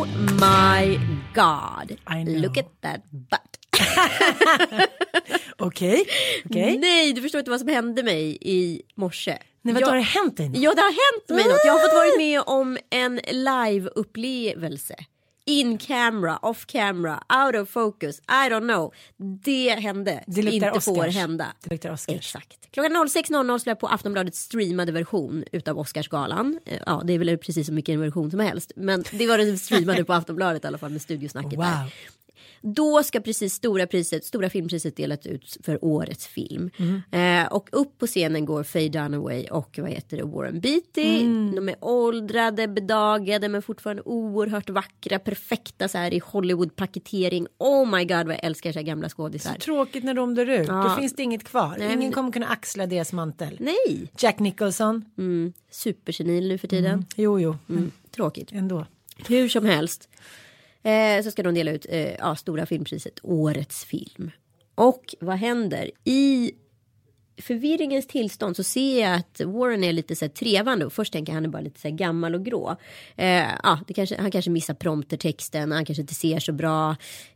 Oh my god. Look at that butt. Okej, okej. Nej, du förstår inte vad som hände mig i morse. Nej, vad Jag- har det hänt dig? Ja, det har hänt mig något. Jag har fått vara med om en live-upplevelse. In camera, off camera, out of focus, I don't know. Det hände. Det inte får Oscars. hända. Det luktar Oscars. Exakt. Klockan 06.00 skulle jag på Aftonbladets streamade version utav Oscarsgalan. Eh, Ja, det är väl precis så mycket en version som helst. Men det var den streamade på Aftonbladet i alla fall med studiosnacket Wow. där. Då ska precis stora priset, stora filmpriset delas ut för årets film. Mm. Eh, och upp på scenen går Faye Dunaway och vad heter det, Warren Beatty. Mm. De är åldrade, bedagade men fortfarande oerhört vackra, perfekta så här i Hollywood-paketering. Oh my god vad jag älskar så här gamla skådisar. Tråkigt när de dör ut. Ja. Då finns det inget kvar. Nej, Ingen kommer kunna axla deras mantel. Nej, Jack Nicholson. mm, supersenil nu för tiden. Jo, jo. Mm, tråkigt. Ändå. Hur som helst eh, så ska de dela ut eh, ja, stora filmpriset Årets film. Och vad händer? I förvirringens tillstånd så ser jag att Warren är lite så här trevande och först tänker jag han är bara lite så här gammal och grå. Eh, ja, det kanske, han kanske missar promptertexten, han kanske inte ser så bra.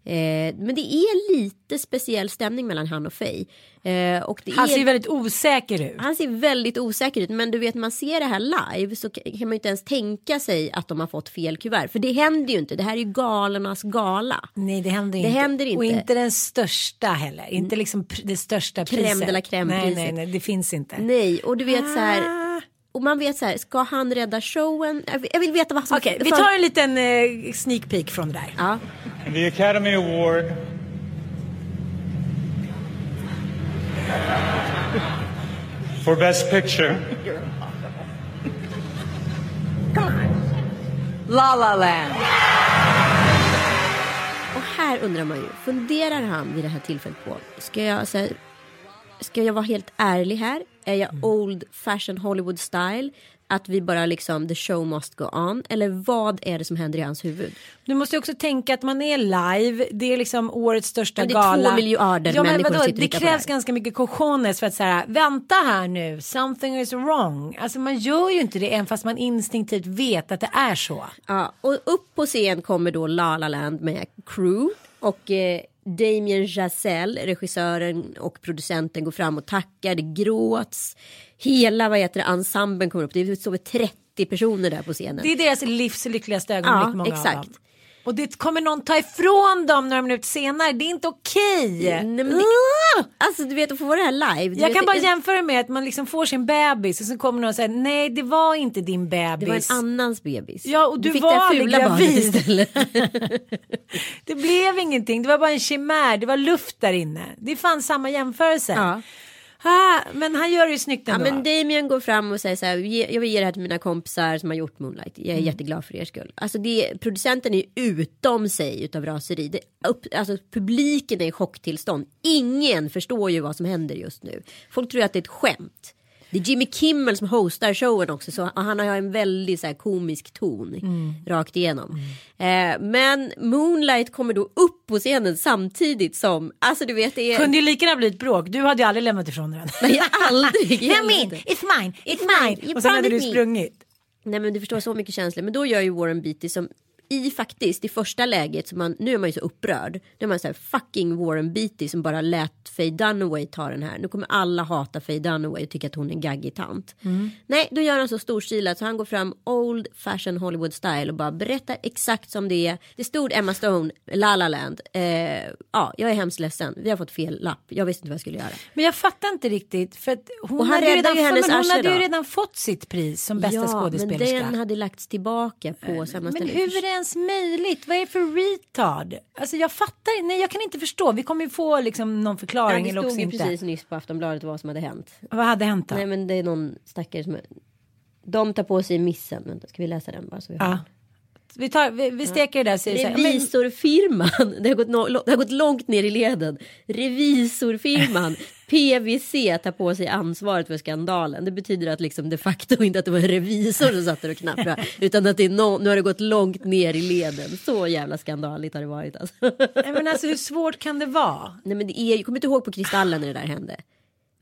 Eh, men det är lite speciell stämning mellan han och Faye. Eh, och Han är... ser väldigt osäker ut. Han ser väldigt osäker ut men du vet man ser det här live så kan man ju inte ens tänka sig att de har fått fel kuvert. För det händer ju inte, det här är ju galornas gala. Nej, det händer Det inte. händer inte. Och inte den största heller. Inte liksom det största Crème priset. de la crème nej, nej, nej, det finns inte. Nej och du vet så här. Ah. Och man vet så här, ska han rädda showen? Jag vill, jag vill veta vad som... Okej, vi för- tar en liten eh, sneak peek från det där. Ja, the Academy Award for Best Picture La La Land. och här undrar man ju, funderar han vid det här tillfället på, ska jag, så här, ska jag vara helt ärlig här? Är jag Mm. old fashion Hollywood style? Att vi bara liksom, the show must go on? Eller vad är det som händer i hans huvud? Du måste också tänka att man är live. Det är liksom årets största Ja, det är gala. två miljarder som sitter och Det det krävs här. ganska mycket cojones för att säga vänta här nu, something is wrong. Alltså man gör ju inte det även fast man instinktivt vet att det är så. Ja, och upp på scen kommer då La La Land med crew och eh, Damien Chazelle, regissören och producenten går fram och tackar, det gråts. Hela vad heter det, ensemblen kommer upp, det står väl 30 personer där på scenen. Det är deras livs lyckligaste ögonblick Ja, exakt. Och det kommer någon ta ifrån dem några minuter senare. Det är inte okej. Det, alltså du vet att få vara det här live. du Jag vet, kan bara jämföra med att man liksom får sin bebis och så kommer någon och säger nej det var inte din bebis. det var en annans bebis. Ja, och du fick var aldrig gravid. Det blev ingenting, det var bara en chimär, det var luft där inne. Det är fan samma jämförelse. Ja. Ah, men han gör det ju snyggt Ja, ändå. men Damien går fram och säger så här, "Ge- jag vill ge det här till mina kompisar som har gjort Moonlight. Jag är Mm. jätteglad för er skull. Alltså det, producenten är utom sig utav raseri. Det, upp, alltså publiken är i chocktillstånd. Ingen förstår ju vad som händer just nu. Folk tror att det är ett skämt. Det är Jimmy Kimmel som hostar showen också så han har en väldigt så här, komisk ton rakt igenom. Eh, men Moonlight kommer då upp på scenen samtidigt som, alltså du vet det är... Kunde ju lika gärna bli ett bråk. Du hade ju aldrig lämnat ifrån den. Nej, aldrig. i Nej, min, helvete. it's mine, it's mine. You Och sen hade du sprungit. Nej men du förstår så mycket känslor. Men då gör ju Warren Beatty som i faktiskt i första läget, så man, nu är man ju så upprörd. Nu är man så här fucking Warren Beatty som bara lät Faye Dunaway ta den här. Nu kommer alla hata Faye Dunaway och tycka att hon är en gaggig tant. Nej, då gör han så storstilat så han går fram old fashion Hollywood style och bara berättar exakt som det är. Det stod Emma Stone, La La Land. Eh, ja, jag är hemskt ledsen. Vi har fått fel lapp. Jag visste inte vad jag skulle göra. Men jag fattar inte riktigt. För att hon, hade, ju redan, ju hon hade ju redan fått sitt pris som bästa ja, skådespelerska. men den hade lagts tillbaka på samma Men ställe. Det ens möjligt? Vad är det för retard? Alltså jag fattar Nej, jag kan inte förstå. Vi kommer ju få liksom någon Ja, förklaring det eller stod ju inte. precis nyss på Aftonbladet vad som hade hänt. Vad hade hänt då? Nej men det är någon stackare som... De tar på sig missen. Vänta, ska vi läsa den bara? Så vi har Ja. Vi, tar, vi, vi steker det där. säger Revisorfirman, det har, gått no, det har gått långt ner i leden. Revisorfirman PVC tar på sig ansvaret för skandalen. Det betyder att liksom de facto inte att det var en revisor som satt där och knapprade. utan att det är no, nu har det gått långt ner i leden. Så jävla skandaligt har det varit alltså. Nej, men alltså hur svårt kan det vara? Nej men det är, jag kommer inte ihåg på Kristallen när det där hände.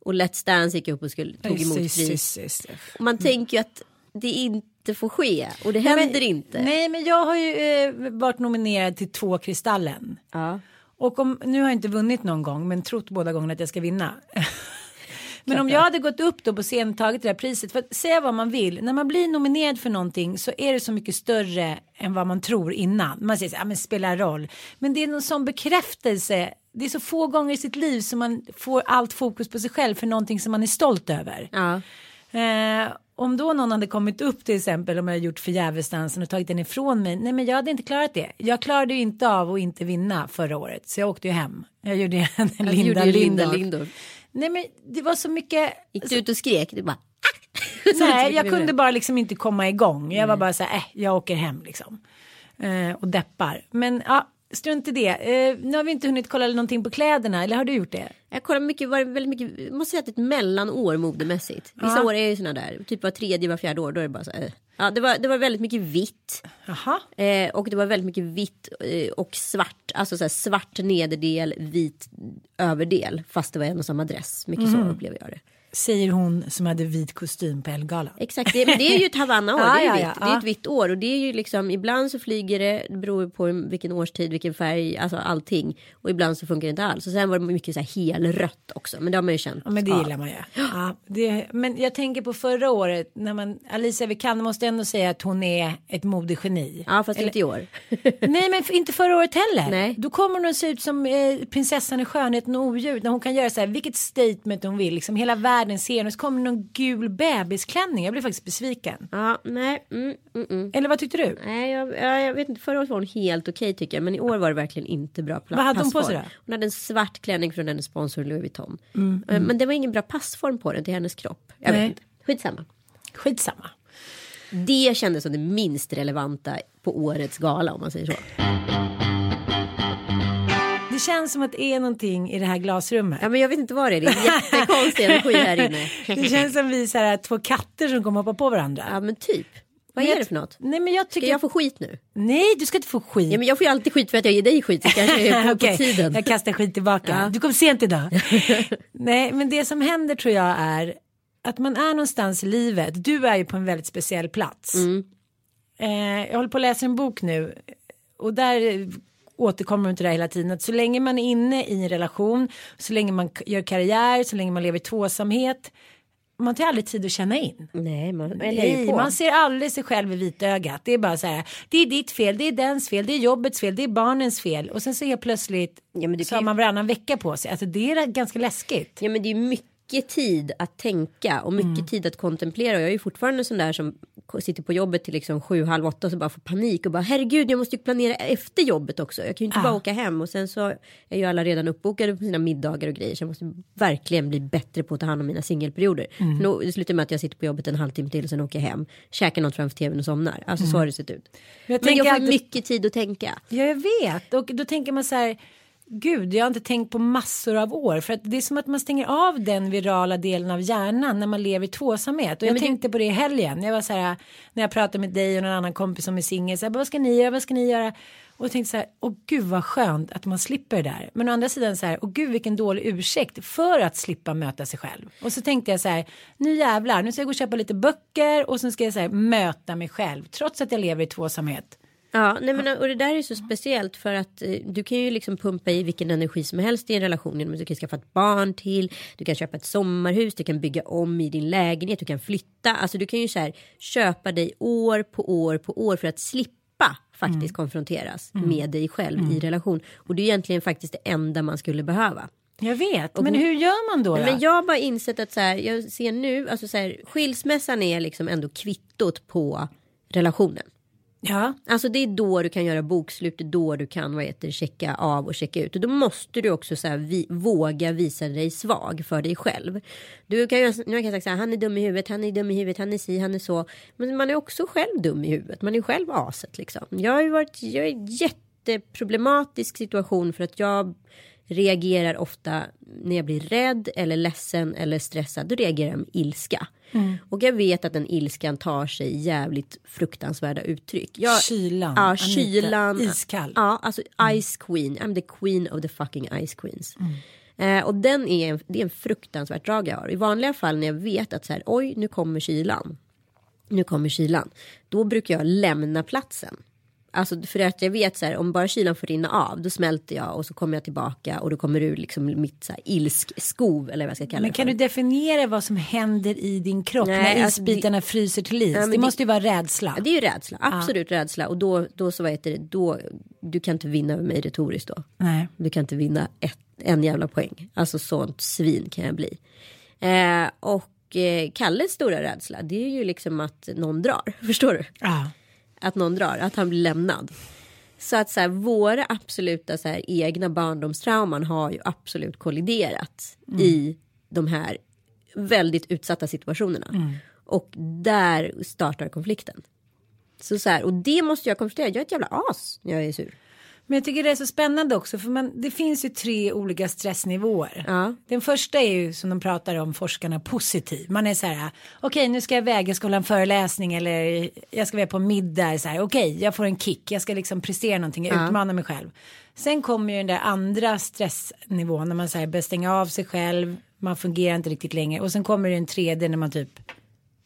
Och Let's Dance gick upp och skulle, tog emot pris. Och man tänker ju att det inte får ske. Och det händer men, inte. Nej men jag har ju eh, varit nominerad till två Kristallen. Ja. Och om, nu har jag inte vunnit någon gång men trott båda gångerna att jag ska vinna. men om jag hade gått upp då på scen och tagit det där priset. För att säga vad man vill. När man blir nominerad för någonting så är det så mycket större än vad man tror innan. Man säger så här, "Ja, men spelar roll. Men det är någon sån bekräftelse. Det är så få gånger i sitt liv som man får allt fokus på sig själv för någonting som man är stolt över. Ja. Eh, om då någon hade kommit upp till exempel om jag gjort förgävesdansen och tagit den ifrån mig. Nej men jag hade inte klarat det. Jag klarade ju inte av att inte vinna förra året. Så jag åkte ju hem. Jag gjorde en Jag Linda gjorde Linda. Lindorff. Nej men det var så mycket. Gick du ut och skrek? Du bara... "Ah!" Nej jag kunde bara liksom inte komma igång. Jag var bara så här, äh, jag åker hem liksom. Eh, och deppar. Men ja, strunt i det. Eh, nu har vi inte hunnit kolla någonting på kläderna. Eller har du gjort det? Jag kollar mycket, var väldigt mycket, måste säga att det är ett mellanår modemässigt. Vissa Ja. år är ju sådana där, typ var tredje, var fjärde år, då är det bara så här. eh. Ja, det var, det var väldigt mycket vitt. Eh, och det var väldigt mycket vitt eh, och svart. Alltså så här, svart nederdel, vit överdel. Fast det var en och samma dress. Mycket Mm. så upplever jag det. Säger hon som hade vit kostym på Ellegalan. Exakt, det, men det är ju ett Havanna-år. Ja, det, är ju ja, vitt. ja, det är ja. ett vitt år. Och det är ju liksom, ibland så flyger det, det beror på vilken årstid, vilken färg, alltså allting. Och ibland så funkar det inte alls. Och sen var det mycket så här helrött också. Men det har man ju känt. Ja, men det gillar man ju. Ja, det, men jag tänker på förra året när man Alicia Vikander måste ändå säga att hon är ett modegeni. Ja, fast inte i år. Nej, men inte förra året heller. Nej. Då kommer hon att se ut som eh, prinsessan i skönheten och odjur när hon kan göra så här vilket statement hon vill. Liksom hela världen ser henne. Så kommer någon gul bebisklänning. Jag blev faktiskt besviken. Ja, nej. Mm, mm, mm. Eller vad tyckte du? Nej, jag, jag, jag vet inte. Förra året var hon helt okej tycker jag. Men i år var det verkligen inte bra Vad hade hon på sig då? Hon hade en svart klänning från hennes sponsor Louis Vuitton. Mm, Eh, Men det var ingen bra passform på den till hennes kropp. Jag Nej. vet inte. Skitsamma. Skitsamma. Det kändes som det minst relevanta på årets gala om man säger så. Det känns som att det är någonting i det här glasrummet. Ja, men jag vet inte vad det är. Det är jättekonstig energi här inne. Det känns som vi så här, två katter som kommer hoppa på varandra. Ja, men typ. Vad är det för något? Nej men jag tycker... Ska jag få skit nu? Nej du ska inte få skit. Ja, men jag får ju alltid skit för att jag ger dig skit. Kanske på, på tiden. jag kastar skit tillbaka. Ja. Du kom sent idag. Nej, men det som händer tror jag är att man är någonstans i livet. Du är ju på en väldigt speciell plats. Mm. Eh, jag håller på att läsa en bok nu och där återkommer till det här hela tiden. Att så länge man är inne i en relation, så länge man gör karriär, så länge man lever i tvåsamhet. Man tar aldrig tid att känna in. Nej, man, Nej, man ser aldrig sig själv i vitögat. Det är bara så här. Det är ditt fel, det är dens fel, det är jobbets fel, det är barnens fel. Och sen så helt plötsligt Ja, så har man varannan vecka på sig. Alltså det är ganska läskigt. Ja men det är mycket tid att tänka och mycket Mm. tid att kontemplera. Och jag är ju fortfarande sån där som sitter på jobbet till liksom sju, halv åtta och så bara får panik och bara herregud jag måste ju planera efter jobbet också. Jag kan ju inte Ah. bara åka hem och sen så är ju alla redan uppbokade på sina middagar och grejer så jag måste verkligen bli bättre på att ta hand om mina singelperioder. Mm. För då, det slutar med att jag sitter på jobbet en halvtimme till och sen åker jag hem, käkar något framför tvn och somnar. Alltså så har det sett ut. Mm. Jag Men jag får alltid- mycket tid att tänka. Ja, jag vet. Och då tänker man så här. Gud, jag har inte tänkt på massor av år. För att det är som att man stänger av den virala delen av hjärnan när man lever i tvåsamhet. Och jag tänkte på det i helgen. Jag var så här, när jag pratade med dig och en annan kompis som är singel. Så här, vad ska ni göra, vad ska ni göra? Och jag tänkte så här, åh gud vad skönt att man slipper det där. Men å andra sidan så här, åh gud vilken dålig ursäkt för att slippa möta sig själv. Och så tänkte jag så här, nu jävlar, nu ska jag gå och köpa lite böcker och sen ska jag så här, möta mig själv. Trots att jag lever i tvåsamhet. Ja, nej men, och det där är så speciellt för att eh, du kan ju liksom pumpa i vilken energi som helst i en relation. genom att Du kan skaffa ett barn till, du kan köpa ett sommarhus, du kan bygga om i din lägenhet, du kan flytta. Alltså du kan ju så här köpa dig år på år på år för att slippa faktiskt konfronteras med dig själv i relation. Och det är egentligen faktiskt det enda man skulle behöva. Jag vet, men hur gör man då? då? Men jag har bara insett att så här, jag ser nu, alltså så här, skilsmässan är liksom ändå kvittot på relationen. Ja, Alltså det är då du kan göra bokslut, det är då du kan vad heter, checka av och checka ut. Och då måste du också så här, vi, våga visa dig svag för dig själv. Du kan ju, nu kan jag säga så här, han är dum i huvudet, han är dum i huvudet, han är si, han är så. Men man är också själv dum i huvudet, man är själv aset liksom. Jag har ju varit, jag är i en jätteproblematisk situation för att jag reagerar ofta när jag blir rädd eller ledsen eller stressad. Då reagerar jag med ilska. Och jag vet att den ilskan tar sig jävligt fruktansvärda uttryck. Jag, Kylan, Ja, Anita, kylan. iskall. Ja, alltså Ice Queen. I'm the queen of the fucking Ice Queens. Eh, och den är, det är en fruktansvärt drag jag har. I vanliga fall när jag vet att så här, oj, nu kommer kylan. Nu kommer kylan. Då brukar jag lämna platsen. Alltså för att jag vet så här, om bara kylan får rinna av, då smälter jag och så kommer jag tillbaka och då kommer ur liksom mitt så här ilskskov eller vad jag ska kalla Men det kan för. du definiera vad som händer i din kropp Nej, när alltså det- isbitarna fryser till is? Ja, det det- måste ju vara rädsla. Ja, det är ju rädsla, absolut rädsla och då, då så vad heter det, då, du kan inte vinna över mig retoriskt då. Nej. Du kan inte vinna ett, en jävla poäng. Alltså sånt svin kan jag bli. Eh, och eh, Kalles stora rädsla det är ju liksom att någon drar. Förstår du? Ja. Att någon drar, att han blir lämnad. Så att så här, våra absoluta så här, egna barndomstrauman har ju absolut kolliderat i de här väldigt utsatta situationerna. Och där startar konflikten. Så, så här, och det måste jag konstatera, jag är ett jävla as när jag är sur. Men jag tycker det är så spännande också för man, det finns ju tre olika stressnivåer. Ja. Den första är ju som de pratar om forskarna positiv. Man är så här okej nu ska jag iväg, jag ska hålla en föreläsning eller jag ska vara på middag. Så här, okej jag får en kick, jag ska liksom prestera någonting, jag utmanar mig själv. Sen kommer ju den där andra stressnivån när man så här, börjar stänga av sig själv, man fungerar inte riktigt längre och sen kommer det en tredje när man typ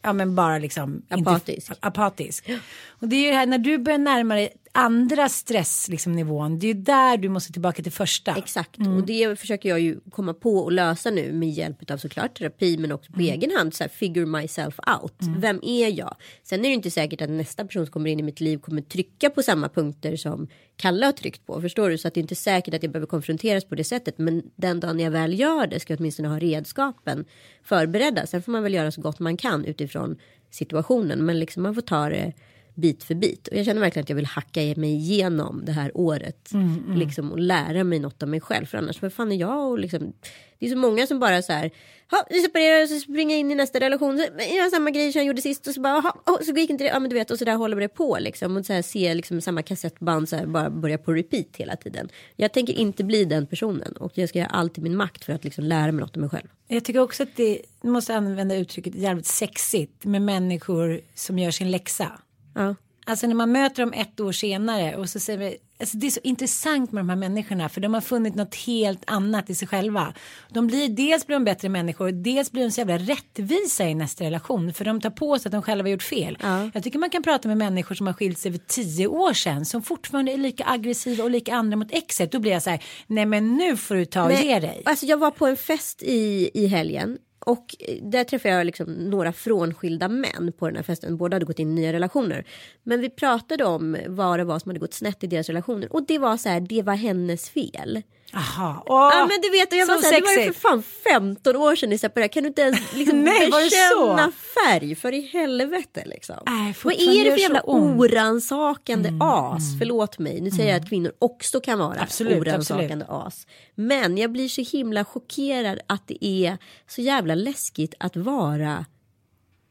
Ja men bara liksom Apatisk. Inte, apatisk. Och det är ju det här när du börjar närma dig andra stress liksom, nivån. Det är ju där du måste tillbaka till första. Exakt och det försöker jag ju komma på och lösa nu med hjälp av såklart terapi men också på egen hand så här, figure myself out. Vem är jag? Sen är det inte säkert att nästa person som kommer in i mitt liv kommer trycka på samma punkter som Kalle har tryckt på. Förstår du? Så att det är inte säkert att jag behöver konfronteras på det sättet. Men den dagen jag väl gör det ska jag åtminstone ha redskapen förberedda. Sen får man väl göra så gott man kan utifrån situationen. Men liksom man får ta det bit för bit. Och jag känner verkligen att jag vill hacka mig igenom det här året. Liksom, och lära mig något av mig själv. För annars, vad fan är jag? Och liksom, det är så många som bara så här. Ja, vi separerar och så springer jag in i nästa relation. Så jag gör samma grej som jag gjorde sist. Och så bara, "Jaha, oh, så gick inte det. Ja men du vet. Och så där håller det på liksom. Och så här se liksom samma kassettband så här, bara börja på repeat hela tiden. Jag tänker inte bli den personen. Och jag ska göra allt i min makt för att liksom lära mig något om mig själv. Jag tycker också att det, måste använda uttrycket jävligt sexigt med människor som gör sin läxa. Ja. Alltså när man möter dem ett år senare och så säger vi, alltså det är så intressant med de här människorna för de har funnit något helt annat i sig själva. De blir, dels blir de bättre människor, dels blir de så jävla rättvisa i nästa relation för de tar på sig att de själva har gjort fel. Ja. Jag tycker man kan prata med människor som har skilt sig för tio år sedan som fortfarande är lika aggressiva och lika andra mot exet. Då blir jag så här, nej men nu får du ta och ge dig. Alltså jag var på en fest i, i helgen. Och eh, där träffade jag liksom några frånskilda män på den här festen. Båda hade gått in i nya relationer. Men vi pratade om vad det var som hade gått snett i deras relationer. Och det var så här, det var hennes fel. Aha. Ja men du vet, och jag var så här, det var ju för fan 15 år sedan ni separerade. Kan du inte ens liksom Nej, bekänna färg för i helvete liksom. Nej, Vad är det för jävla ont. Mm, oransakande as? Förlåt mig, nu säger jag att kvinnor också kan vara Absolut, oransakande as. Men jag blir så himla chockerad att det är så jävla läskigt att vara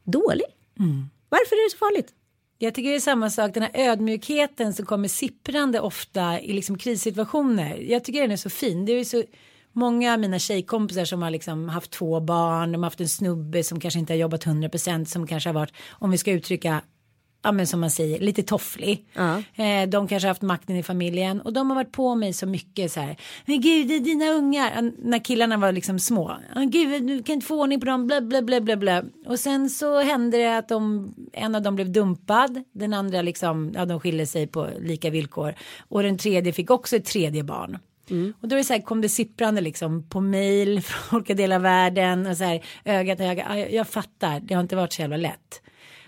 dålig. Mm. Varför är det så farligt? Jag tycker det är samma sak, den här ödmjukheten som kommer sipprande ofta i liksom krissituationer. Jag tycker den är så fin. Det är ju så många av mina tjejkompisar som har liksom haft två barn, de har haft en snubbe som kanske inte har jobbat 100% som kanske har varit, om vi ska uttrycka ja men som man säger, lite tofflig. Eh, de kanske har haft makten i familjen och de har varit på mig så mycket så här. Men gud, det är dina ungar. När killarna var liksom små. Gud, du kan inte få ordning på dem, bla bla bla bla bla. Och sen så hände det att de, en av dem blev dumpad. Den andra liksom, ja de skilde sig på lika villkor. Och den tredje fick också ett tredje barn. Och då är det så här, kom det sipprande liksom på mail från olika delar av världen och så här ögat i ögat. Ja, jag, jag fattar, det har inte varit så jävla lätt.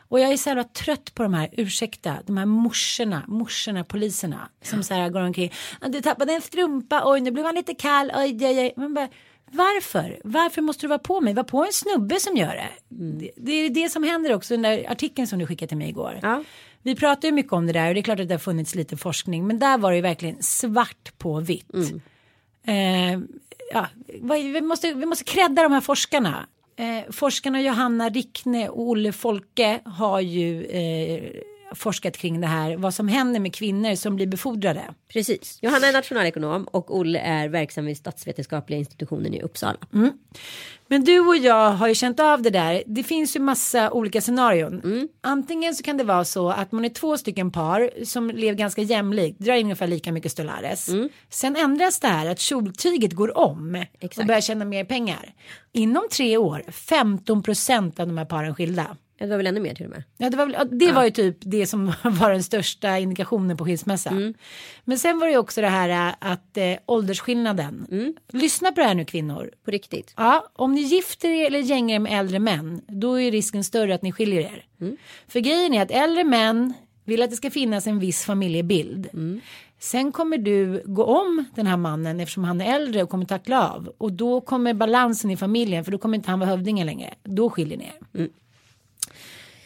Och jag är så jävla trött på de här, ursäkta, de här morsorna, morsorna, poliserna som så här går omkring. "Ah, Du tappade en strumpa, oj nu blev han lite kall, oj, oj, oj. Man bara, varför? Varför måste du vara på mig? Var på en snubbe som gör det. Det, det är det som händer också, den där artikeln som du skickade till mig igår. Ja. Vi pratar ju mycket om det där och det är klart att det har funnits lite forskning men där var det ju verkligen svart på vitt. Eh, ja, vi, måste, vi måste credda de här forskarna. Eh, forskarna Johanna Rickne och Olle Folke har ju eh, forskat kring det här. Vad som händer med kvinnor som blir befordrade. Precis. Johanna är nationalekonom och Olle är verksam vid statsvetenskapliga institutionen i Uppsala. Men du och jag har ju känt av det där. Det finns ju massa olika scenarion. Antingen så kan det vara så att man är två stycken par som lever ganska jämlikt, drar in ungefär lika mycket stolares. Sen ändras det här att kjoltyget går om och Exakt. börjar tjäna mer pengar. Inom tre år, 15 procent av de här paren skilda. Ja, Det var väl ännu mer till och med. Ja, det var, väl- ja, det var ju typ det som var den största indikationen på skilsmässa. Men sen var det ju också det här äh, att eh, åldersskillnaden. Lyssna på det här nu kvinnor. På riktigt. Ja, om ni gifter er eller gängar er med äldre män, då är risken större att ni skiljer er. För grejen är att äldre män vill att det ska finnas en viss familjebild. Sen kommer du gå om den här mannen eftersom han är äldre och kommer tackla av. Och då kommer balansen i familjen, för då kommer inte han vara hövdingen längre. Då skiljer ni er.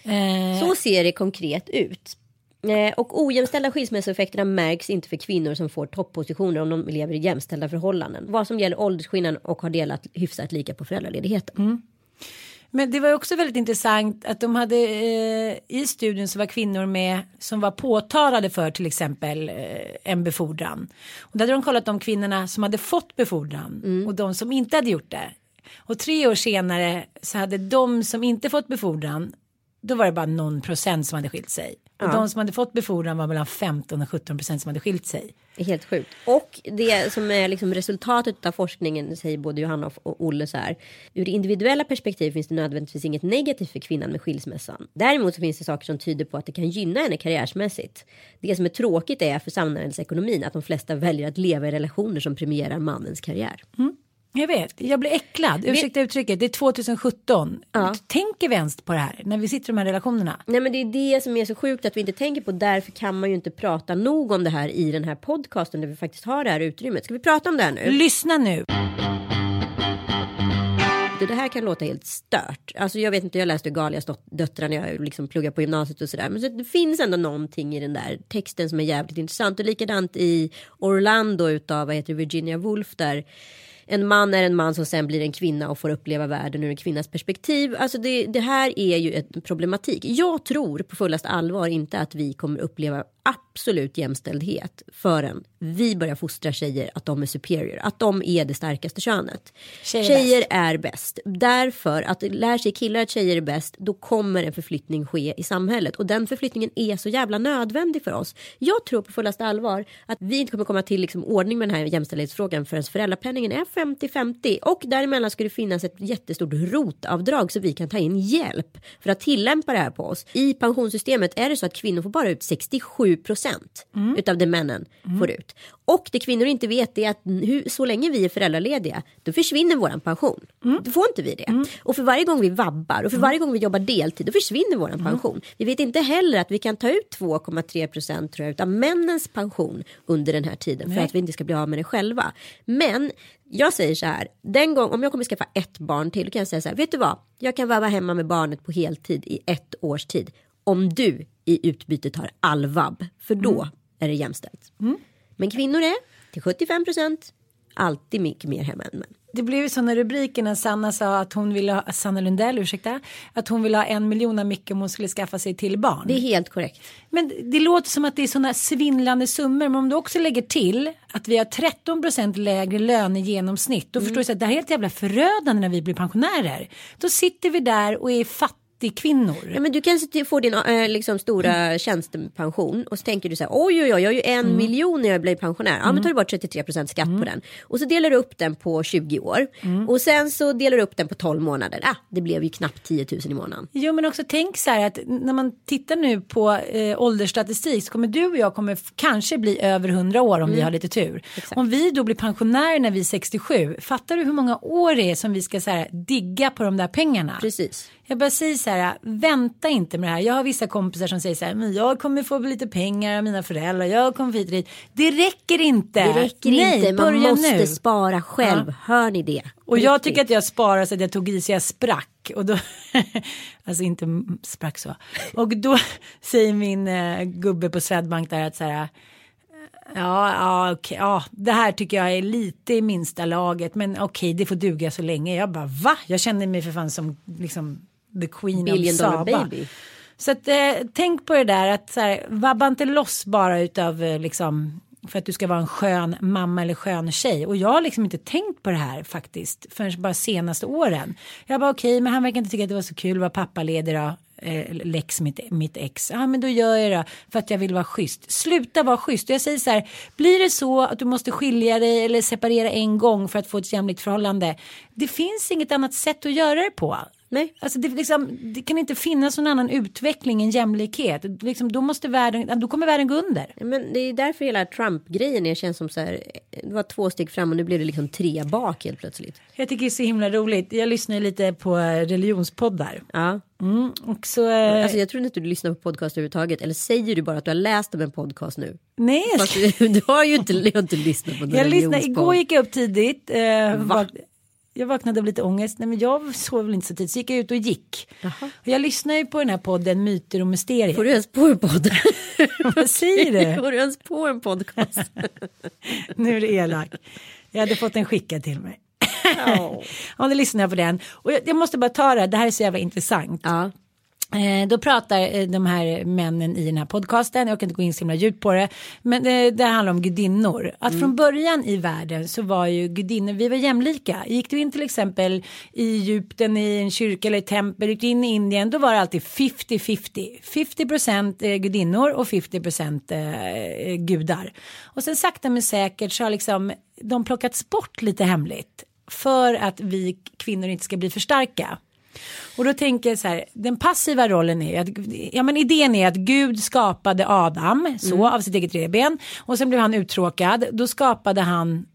Eh, Så ser det konkret ut. Eh, Och ojämställda skilsmässoeffekterna märks inte för kvinnor som får toppositioner om de lever i jämställda förhållanden. Vad som gäller åldersskillnaden och har delat hyfsat lika på föräldraledigheten. Men det var också väldigt intressant att de hade eh, i studien så var kvinnor med som var påtalade för till exempel eh, en befordran. Och där hade de kollat de kvinnorna som hade fått befordran och de som inte hade gjort det. Och tre år senare så hade de som inte fått befordran då var det bara någon procent som hade skilt sig. Och de som hade fått befordran var mellan 15 och 17 procent som hade skilt sig. Det är helt sjukt. Och det som är liksom resultatet av forskningen säger både Johanna och Olle så här. Ur det individuella perspektiv finns det nödvändigtvis inget negativt för kvinnan med skilsmässan. Däremot så finns det saker som tyder på att det kan gynna henne karriärsmässigt. Det som är tråkigt är för samhällsekonomin att de flesta väljer att leva i relationer som premierar mannens karriär. Jag vet, jag blir äcklad. Ursäkta uttrycket, det är 2017. Tänker vänster på det här när vi sitter i de här relationerna? Nej men det är det som är så sjukt att vi inte tänker på. Därför kan man ju inte prata nog om det här i den här podcasten där vi faktiskt har det här utrymmet. Ska vi prata om det här nu? Lyssna nu. Det det här kan låta helt stört. Alltså jag vet inte, jag läste Galias döttrar när jag liksom pluggade på gymnasiet och sådär. Men så det finns ändå någonting i den där texten som är jävligt intressant. Och likadant i Orlando utav, vad heter det, Virginia Woolf där. En man är en man som sen blir en kvinna och får uppleva världen ur en kvinnas perspektiv. Alltså det, det här är ju en problematik. Jag tror på fullast allvar inte att vi kommer uppleva absolut jämställdhet förrän vi börjar fostra tjejer att de är superior. Att de är det starkaste könet. Tjejer är Tjejer är bäst. Därför att lär sig killar att tjejer är bäst då kommer en förflyttning ske i samhället. Och den förflyttningen är så jävla nödvändig för oss. Jag tror på fullaste allvar att vi inte kommer komma till liksom ordning med den här jämställdhetsfrågan förrän föräldrapenningen är 50-50. Och däremellan ska det finnas ett jättestort rotavdrag så vi kan ta in hjälp för att tillämpa det här på oss. I pensionssystemet är det så att kvinnor får bara ut 67 procent utav det männen får ut. Och det kvinnor inte vet är att hur, så länge vi är föräldralediga då försvinner våran pension. Då får inte vi det. Och för varje gång vi vabbar och för varje gång vi jobbar deltid då försvinner våran pension. Vi vet inte heller att vi kan ta ut 2,3 procent tror jag utav männens pension under den här tiden för att vi inte ska bli av med det själva. Men jag säger så här, den gång om jag kommer skaffa ett barn till då kan jag säga så här, vet du vad? Jag kan vara hemma med barnet på heltid i ett års tid. Om du i utbyte tar all vab, för då är det jämställt. Men kvinnor är till 75 procent alltid mycket mer hemma än män. det blev ju sådana rubriker när Sanna sa att hon ville ha, Sanna Lundell, ursäkta, att hon ville ha en miljon av Micke om hon skulle skaffa sig till barn. Det är helt korrekt. Men det låter som att det är sådana svindlande summor. Men om du också lägger till att vi har 13 procent lägre lön i genomsnitt. Då förstår du att det här är helt jävla förödande när vi blir pensionärer. Då sitter vi där och är fattiga kvinnor. Ja, men du kanske får din äh, liksom, stora tjänstepension och så tänker du så här oj oj oj jag har ju en miljon när jag blir pensionär. Ja men tar du bort 33 procent skatt på den. Och så delar du upp den på 20 år. Och sen så delar du upp den på 12 månader. Ah, det blev ju knappt 10 000 i månaden. Jo men också tänk så här att när man tittar nu på eh, åldersstatistik så kommer du och jag kommer kanske bli över 100 år om vi har lite tur. Om vi då blir pensionärer när vi är 67, fattar du hur många år det är som vi ska så här, digga på de där pengarna? Precis. Jag bara säger så här, vänta inte med det här. Jag har vissa kompisar som säger så här, men jag kommer få lite pengar av mina föräldrar, jag kommer hit och dit. Det räcker inte. Det räcker Nej, inte, man måste nu. spara själv. Hör ni det? Och jag Riktigt. tycker att jag sparar så att jag tog i så jag sprack. Och då, alltså inte sprack så. Och då säger min eh, gubbe på Swedbank där att så här. Ja, ja, okej, ja, det här tycker jag är lite i minsta laget. Men okej, det får duga så länge. Jag bara, va? Jag känner mig för fan som liksom the queen Billion of Saba. baby. Så att, eh, tänk på det där att så här, vabba inte loss bara utav eh, liksom för att du ska vara en skön mamma eller skön tjej. Och jag har liksom inte tänkt på det här faktiskt förrän bara senaste åren. Jag bara okej, men han verkar inte tycka att det var så kul att vara pappaledig då. Eh, Lex mitt, mitt ex. Ja men då gör jag det för att jag vill vara schysst. Sluta vara schysst. Och jag säger så här, blir det så att du måste skilja dig eller separera en gång för att få ett jämlikt förhållande. Det finns inget annat sätt att göra det på. Nej. Alltså det, liksom, det kan inte finnas någon annan utveckling än jämlikhet. Liksom, då, måste världen, då kommer världen gå under. Men det är därför hela Trump-grejen är, känns som så här. Det var två steg fram och nu blev det liksom tre bak helt plötsligt. Jag tycker det är så himla roligt. Jag lyssnar ju lite på eh, religionspoddar. Ja. Mm, och så, eh, Alltså jag tror inte du lyssnar på podcast överhuvudtaget. Eller säger du bara att du har läst om en podcast nu? nej, Fast du, har ju inte, har inte lyssnat på någon jag lyssnar, religionspodd. igår gick jag upp tidigt. Eh, Va? Jag vaknade av lite ångest. Nej men jag sov väl inte så tidigt så gick jag ut och gick. Och jag lyssnar ju på den här podden Myter och Mysterier. Får du ens på en podd? Vad säger du? Får du ens på en podcast? nu är det elak. Jag hade fått en skickad till mig. Ja, då lyssnar jag på den. Och jag, jag måste bara ta det här, det här är så jävla intressant. ja. Eh, då pratar eh, de här männen i den här podcasten, jag kan inte gå in så himla djupt på det, men eh, det handlar om gudinnor. Att från början i världen så var ju gudinnor, vi var jämlika. Gick du in till exempel i Egypten i en kyrka eller ett tempel, gick du in i Indien, då var det alltid 50-50. 50 procent eh, gudinnor och 50 procent eh, gudar. Och sen sakta men säkert så har liksom de plockats bort lite hemligt för att vi kvinnor inte ska bli för starka. Och då tänker jag så här, den passiva rollen är att, ja men idén är att Gud skapade Adam så av sitt eget revben och sen blev han uttråkad, då skapade han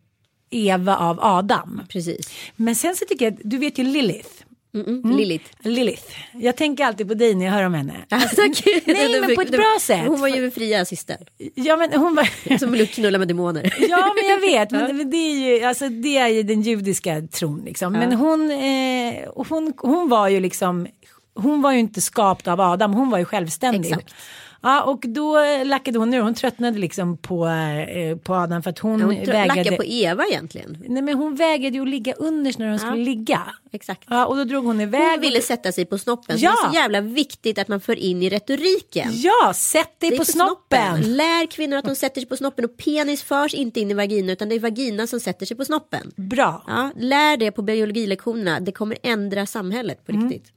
Eva av Adam. Precis. Men sen så tycker jag, du vet ju Lilith. Mm. Lilith. Lilith. Jag tänker alltid på dig när jag hör om henne. Alltså. Nej, men på ett bra sätt. Hon var ju en fria systern. Ja men hon var... Som ville knulla med demoner. Ja men jag vet, men det är ju, alltså, det är ju den judiska tron liksom. Men hon, eh, hon, hon var ju liksom, hon var ju inte skapt av Adam, hon var ju självständig. Exakt. Ja och då lackade hon ur, hon tröttnade liksom på, eh, på Adam för att hon, Hon vägrade. lackar på Eva egentligen. Nej men hon vägrade ju att ligga underst när de skulle ligga. Exakt. Ja och då drog hon iväg. Hon ville sätta sig på snoppen. Ja. Så det är så jävla viktigt att man för in i retoriken. Ja, sätt dig är på snoppen. Lär kvinnor att de sätter sig på snoppen och penis förs inte in i vagina utan det är vagina som sätter sig på snoppen. Bra. Ja, lär det på biologilektionerna. Det kommer ändra samhället på Mm. riktigt.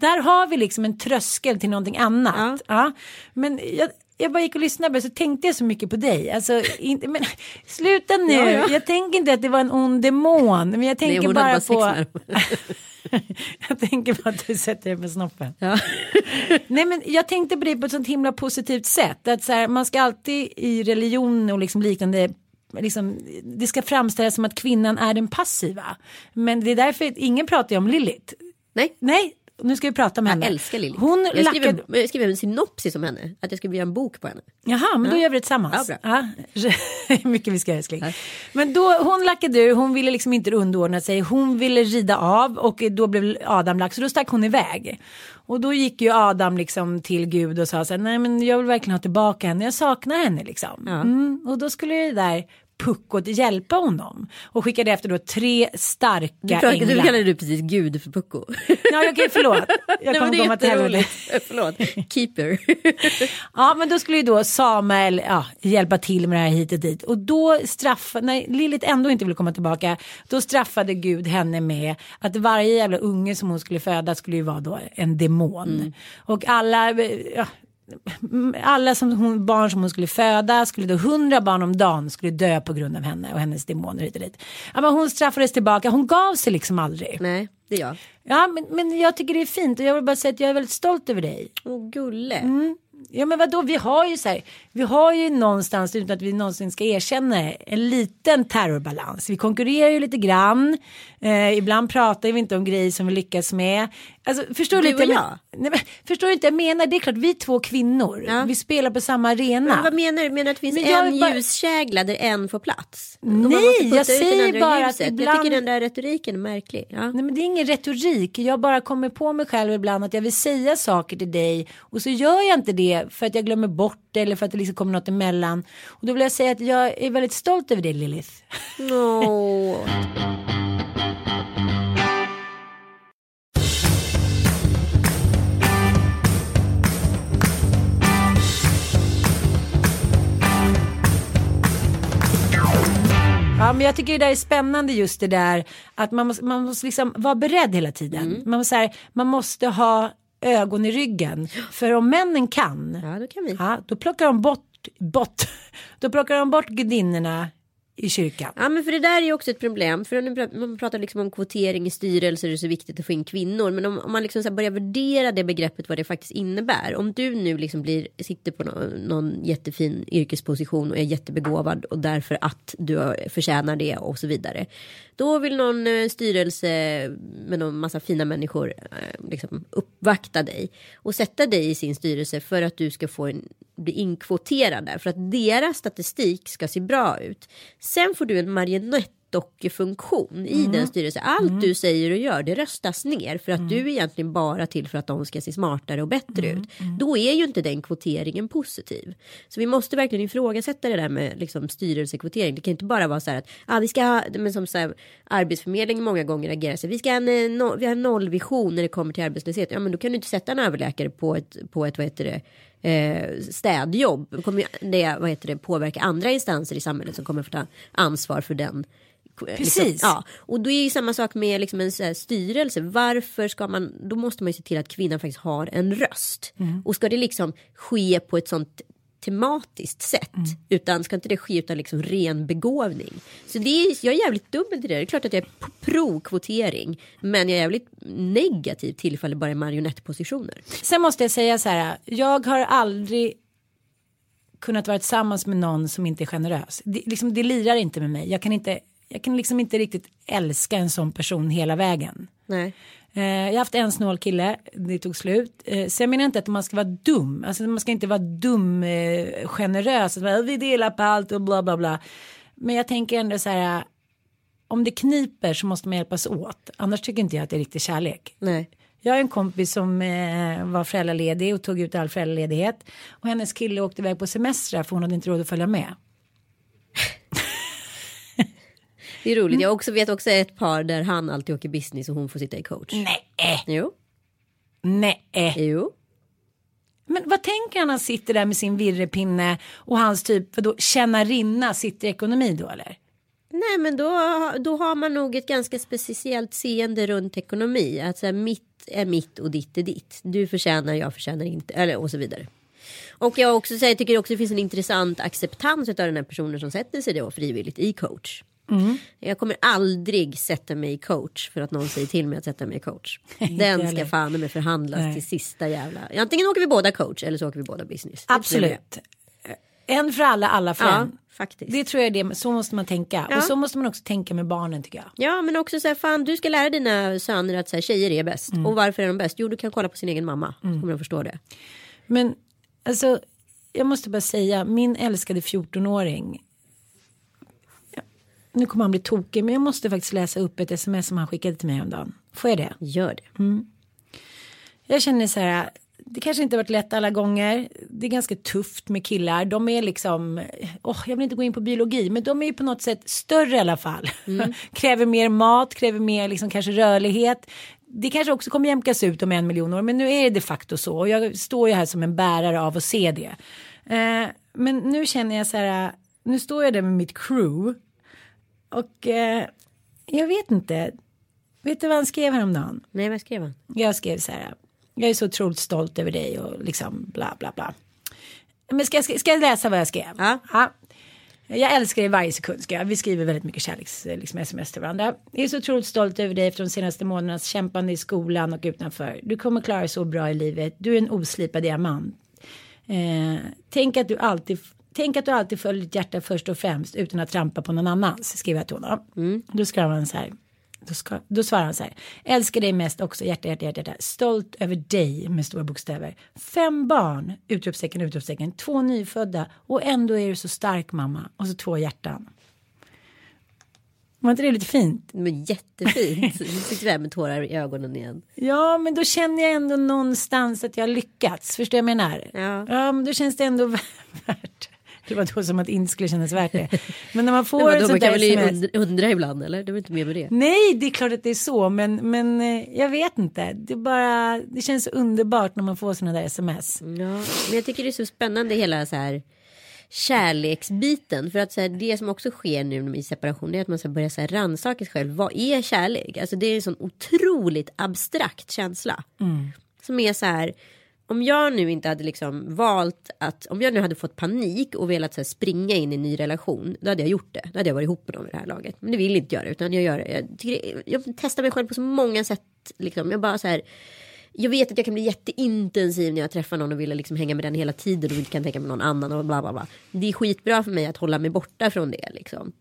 Där har vi liksom en tröskel till någonting annat. Ja. Ja. Men jag, jag bara gick och lyssnade så tänkte jag så mycket på dig. Alltså, inte, men, sluta nu. Ja, ja. Jag tänker inte att det var en ond demon. Men jag tänker hade bara bara på... med jag tänker på att du sätter dig på snoppen. Ja. Nej men jag tänkte på det på ett sånt himla positivt sätt. Att så här, man ska alltid i religion och liksom liknande Liksom, det ska framställas som att kvinnan är den passiva. Men det är därför ingen pratar om Lilith. Nej, Nej, nu ska vi prata om henne. jag älskar Lilith. Hon jag, lackade... skriver, jag skriver en synopsis om henne. Att jag ska göra en bok på henne. Jaha, men då gör vi det tillsammans. Ja, Ja, mycket vi ska göra älskling. Men då, hon lackade ur, hon ville liksom inte underordna sig. Hon ville rida av och då blev Adam lack, så då stack hon iväg. Och då gick ju Adam liksom till Gud och sa så här, nej men jag vill verkligen ha tillbaka henne, jag saknar henne liksom. Ja. Mm, och då skulle det där Pucko att hjälpa honom. Och skickade efter då tre starka Du, pratar, änglar. du kallade du precis gud för Pucko. Ja okej förlåt. Jag kommer det komma till helvete. jätteroligt. Förlåt. Keeper. Ja men då skulle ju då Samuel ja, hjälpa till med det här hit och dit. Och då straffade, när Lilith ändå inte ville komma tillbaka. Då straffade Gud henne med att varje jävla unge som hon skulle föda skulle ju vara då en demon. Och alla, ja, alla som hon, barn som hon skulle föda skulle då hundra barn om dagen skulle dö på grund av henne och hennes demoner hit och dit. Ja, men hon straffades tillbaka, hon gav sig liksom aldrig. Nej, det är jag. Ja men, men jag tycker det är fint och jag vill bara säga att jag är väldigt stolt över dig. Åh, gulle. Mm. Ja men vadå, vi har ju så här, vi har ju någonstans utan att vi någonsin ska erkänna en liten terrorbalans. Vi konkurrerar ju lite grann, eh, ibland pratar vi inte om grejer som vi lyckas med. Alltså, förstår du, lite? och men- jag? Nej, men, förstår du inte, jag menar, det är klart vi är två kvinnor, Ja. vi spelar på samma arena. Men vad menar du? Menar du att det finns en bara- ljuskägla där en får plats? Nej, jag säger bara att ibland- Jag tycker den där retoriken är märklig. Ja. Nej men det är ingen retorik. Jag bara kommer på mig själv ibland att jag vill säga saker till dig och så gör jag inte det för att jag glömmer bort det eller för att det liksom kommer något emellan. Och då vill jag säga att jag är väldigt stolt över dig Lilith. Åh. Ja men jag tycker det där är spännande just det där att man måste, man måste liksom vara beredd hela tiden. Man, måste, här, man måste ha ögon i ryggen. För om männen kan, Ja, då kan vi. ja, då plockar de bort, bort, då plockar de bort gudinnorna i kyrkan. Ja men för det där är ju också ett problem. För man pratar liksom om kvotering i styrelser. Det är så viktigt att få in kvinnor. Men om, om man liksom så börjar värdera det begreppet vad det faktiskt innebär. Om du nu liksom blir, sitter på någon, någon jättefin yrkesposition och är jättebegåvad. Och därför att du förtjänar det och så vidare. Då vill någon eh, styrelse med någon massa fina människor eh, liksom uppvakta dig. Och sätta dig i sin styrelse för att du ska få en, bli inkvoterad där. För att deras statistik ska se bra ut. Sen får du en marionett marionettdockefunktion i den styrelsen. Allt du säger och gör det röstas ner. För att du är egentligen bara till för att de ska se smartare och bättre ut. Då är ju inte den kvoteringen positiv. Så vi måste verkligen ifrågasätta det där med liksom, styrelsekvotering. Det kan inte bara vara så här att ah, vi ska ha, men som så här, Arbetsförmedlingen många gånger agerar här, vi ska ha en, eh, no, vi har en nollvision när det kommer till arbetslöshet. Ja men då kan du inte sätta en överläkare på ett, på ett vad heter det, eh, städjobb. Kommer det, vad heter det, påverka andra instanser i samhället som kommer få ta ansvar för den. Eh, Precis. ja, och då är ju samma sak med liksom en så styrelse. Varför ska man, då måste man ju se till att kvinnan faktiskt har en röst. Och ska det liksom ske på ett sånt tematiskt sätt. Utan ska inte det ske utan liksom ren begåvning. Så det är, jag är jävligt dubbel till det. Det är klart att jag är pro-kvotering. Men jag är jävligt negativ till ifall det bara är marionettpositioner. Sen måste jag säga så här, jag har aldrig kunnat vara tillsammans med någon som inte är generös. Det, liksom, det lirar inte med mig. Jag kan, inte, jag kan liksom inte riktigt älska en sån person hela vägen. Nej. Eh, jag har haft en snål kille, det tog slut. Eh, sen menar jag inte att man ska vara dum, alltså man ska inte vara dum eh, generös, att vi delar på allt och bla bla bla. Men jag tänker ändå så här, om det kniper så måste man hjälpas åt, annars tycker inte jag att det är riktig kärlek. Nej. Jag har en kompis som var föräldraledig och tog ut all föräldraledighet. Och hennes kille åkte iväg på semester för hon hade inte råd att följa med. Det är roligt. Jag också vet också ett par där han alltid åker business och hon får sitta i coach. Nej, Jo. nej. Jo. Men vad tänker han när han sitter där med sin virrepinne och hans typ, vadå, tjänarinna sitter i ekonomi då eller? Nej men då, då har man nog ett ganska speciellt seende runt ekonomi. Att så här, mitt är mitt och ditt är ditt. Du förtjänar, jag förtjänar inte. Eller och så vidare. Och jag också säger, tycker också det finns en intressant acceptans av den här personen som sätter sig då frivilligt i coach. Jag kommer aldrig sätta mig i coach för att någon säger till mig att sätta mig i coach. Den ska fan med förhandlas Nej. till sista jävla. Antingen åker vi båda coach eller så åker vi båda business. Absolut. En för alla, alla för Ja, en. faktiskt. Det tror jag är det, så måste man tänka. Ja. Och så måste man också tänka med barnen tycker jag. Ja men också så här, fan du ska lära dina söner att så här, tjejer är bäst. Mm. Och varför är de bäst? Jo du kan kolla på sin egen mamma. Så kommer de förstå det. Men alltså, jag måste bara säga, min älskade 14-åring. Nu kommer han bli tokig, men jag måste faktiskt läsa upp ett sms som han skickade till mig om dagen. Får jag det? Gör det. Jag känner så här, det kanske inte varit lätt alla gånger. Det är ganska tufft med killar. De är liksom, oh, jag vill inte gå in på biologi, men de är ju på något sätt större i alla fall. kräver mer mat, kräver mer liksom kanske rörlighet. Det kanske också kommer jämkas ut om en miljon år, men nu är det de facto så. Och jag står ju här som en bärare av att se det. Eh, men nu känner jag så här, nu står jag där med mitt crew. Och eh, jag vet inte. Vet du vad han skrev häromdagen? Nej, vad skrev han? Jag skrev så här. Jag är så otroligt stolt över dig och liksom bla bla bla. Men ska, ska, ska jag läsa vad jag skrev? Ja. Jag älskar dig varje sekund. Ska jag. Vi skriver väldigt mycket kärleks liksom, sms till varandra. Jag är så otroligt stolt över dig efter de senaste månadernas kämpande i skolan och utanför. Du kommer klara dig så bra i livet. Du är en oslipad diamant. Eh, tänk att du alltid Tänk att du alltid följer ditt hjärta först och främst utan att trampa på någon annans, skriver jag till honom. Då skrev han så här. Då, ska, då svarar han så här. Älskar dig mest också, hjärta, hjärta, hjärta, hjärta. Stolt över dig med stora bokstäver. Fem barn, utropstecken, utropstecken. Två nyfödda och ändå är du så stark mamma. Och så två hjärtan. Var inte det lite fint? Men jättefint. Nu sitter här med tårar i ögonen igen. Ja, men då känner jag ändå någonstans att jag har lyckats. Förstår jag menar? Ja. ja, men då känns det ändå värt. Det var då som att inte skulle kännas värt det. Men när man får ett man sånt kan där väl ju sms. undra, undra ibland eller? Det var inte mer med det. Nej, det är klart att det är så, men, men eh, jag vet inte. Det, bara, det känns så underbart när man får sådana där sms. Ja, men jag tycker det är så spännande hela så här kärleksbiten. För att så här, det som också sker nu i separation är att man ska börja så här, rannsaka sig själv. Vad är kärlek? Alltså det är en sån otroligt abstrakt känsla. Som är så här. Om jag nu inte hade liksom valt att, om jag nu hade fått panik och velat så här, springa in i en ny relation, då hade jag gjort det. Då hade jag varit ihop med dem i det här laget. Men det vill inte göra, utan jag gör det. Jag, tycker, jag testar mig själv på så många sätt. Liksom. Jag bara så här, jag vet att jag kan bli jätteintensiv när jag träffar någon och vill liksom hänga med den hela tiden och inte kan tänka med någon annan och bla bla bla. Det är skitbra för mig att hålla mig borta från det liksom.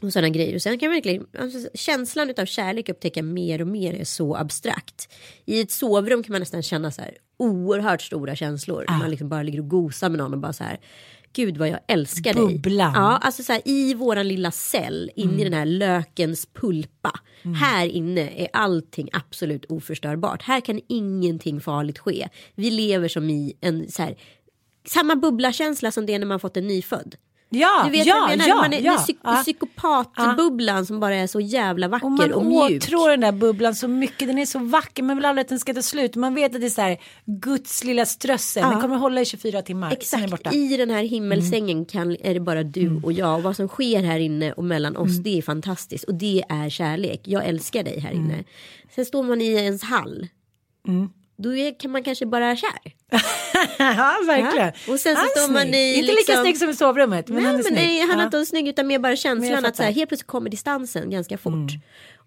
Och sådana grejer. Och sen kan jag verkligen, alltså, känslan av kärlek upptäcka mer och mer är så abstrakt. I ett sovrum kan man nästan känna så här oerhört stora känslor. Man liksom bara ligger och gosar med någon och bara så här. Gud vad jag älskar dig. Bubblan. Ja, alltså så här, i våran lilla cell, in i den här lökens pulpa. Här inne är allting absolut oförstörbart. Här kan ingenting farligt ske. Vi lever som i en så här, samma bubblakänsla som det är när man fått en nyfödd. Ja, Du vet ja, vad jag menar? ja, man är, ja. den psyk- ja. psykopatbubblan som bara är så jävla vacker Och och, man mjuk. åtrår den där bubblan så mycket. Den är så vacker. Man vill aldrig att den ska ta slut. Man vet att det är så här Guds lilla strössel. Den kommer hålla i 24 timmar. Exakt, i den här himmelsängen kan, är det bara du och jag. Och vad som sker här inne och mellan oss det är fantastiskt. Och det är kärlek. Jag älskar dig här inne. Sen står man i ens hall. Då är, kan man kanske bara kär. ja, verkligen. Ja. Och sen så står man i Inte lika liksom- snygg som i sovrummet. Men Nej, han är men nej, han är Ja. inte snygg utan mer bara känslan att så här. Mm. helt plötsligt kommer distansen ganska fort.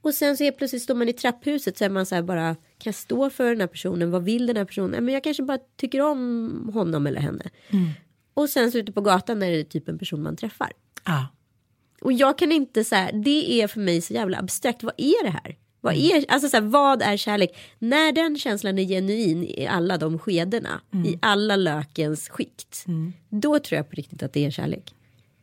Och sen så helt plötsligt står man i trapphuset så är man så här bara kan jag stå för den här personen, vad vill den här personen? Men jag kanske bara tycker om honom eller henne. Mm. Och sen så ute på gatan är det typ en person man träffar. Ja. Och jag kan inte så här, det är för mig så jävla abstrakt, vad är det här? Vad, Mm. är, alltså så här, vad är kärlek? När den känslan är genuin i alla de skedena, Mm. i alla lökens skikt, då tror jag på riktigt att det är kärlek.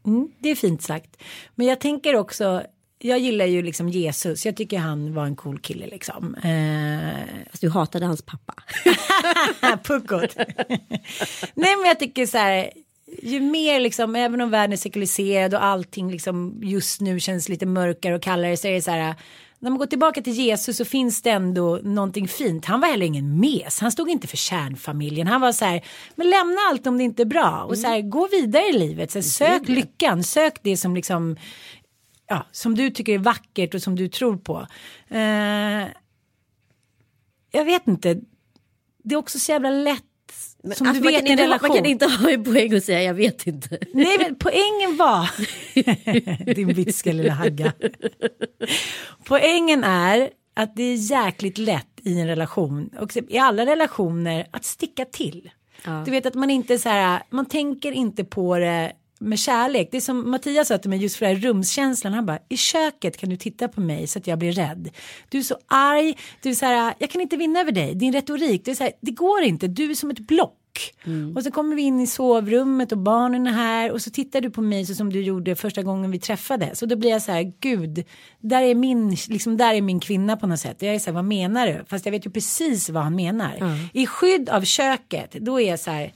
Mm, det är fint sagt. Men jag tänker också, jag gillar ju liksom Jesus. Jag tycker han var en cool kille liksom. Eh, Fast du hatade hans pappa. Puckot. Nej men jag tycker så här. Ju mer liksom, även om världen är sekulariserad och allting liksom just nu känns lite mörkare och kallare så är det så här. När man går tillbaka till Jesus så finns det ändå någonting fint. Han var heller ingen mes. Han stod inte för kärnfamiljen. Han var så här, men lämna allt om det inte är bra. Och så här, gå vidare i livet. Så här, sök lyckan, sök det som liksom, ja, som du tycker är vackert och som du tror på. Eh, jag vet inte. Det är också så jävla lätt. Som Alltså, du man, vet kan i en inte, man kan inte ha en poäng och säga jag vet inte. Nej men poängen var. Din vitska lilla hagga. Poängen är att det är jäkligt lätt i en relation och i alla relationer att sticka till. Du vet att man inte så här, man tänker inte på det med kärlek. Det är som Mattias sa till mig just för den här rumskänslan. Han bara i köket kan du titta på mig så att jag blir rädd. Du är så arg. Du är så här, jag kan inte vinna över dig. Din retorik, det är så här, det går inte. Du är som ett block. Och så kommer vi in i sovrummet och barnen är här och så tittar du på mig så som du gjorde första gången vi träffades. Och då blir jag så här, gud, där är min, liksom där är min kvinna på något sätt. Jag är så här, vad menar du? Fast jag vet ju precis vad han menar. I skydd av köket, då är jag så här,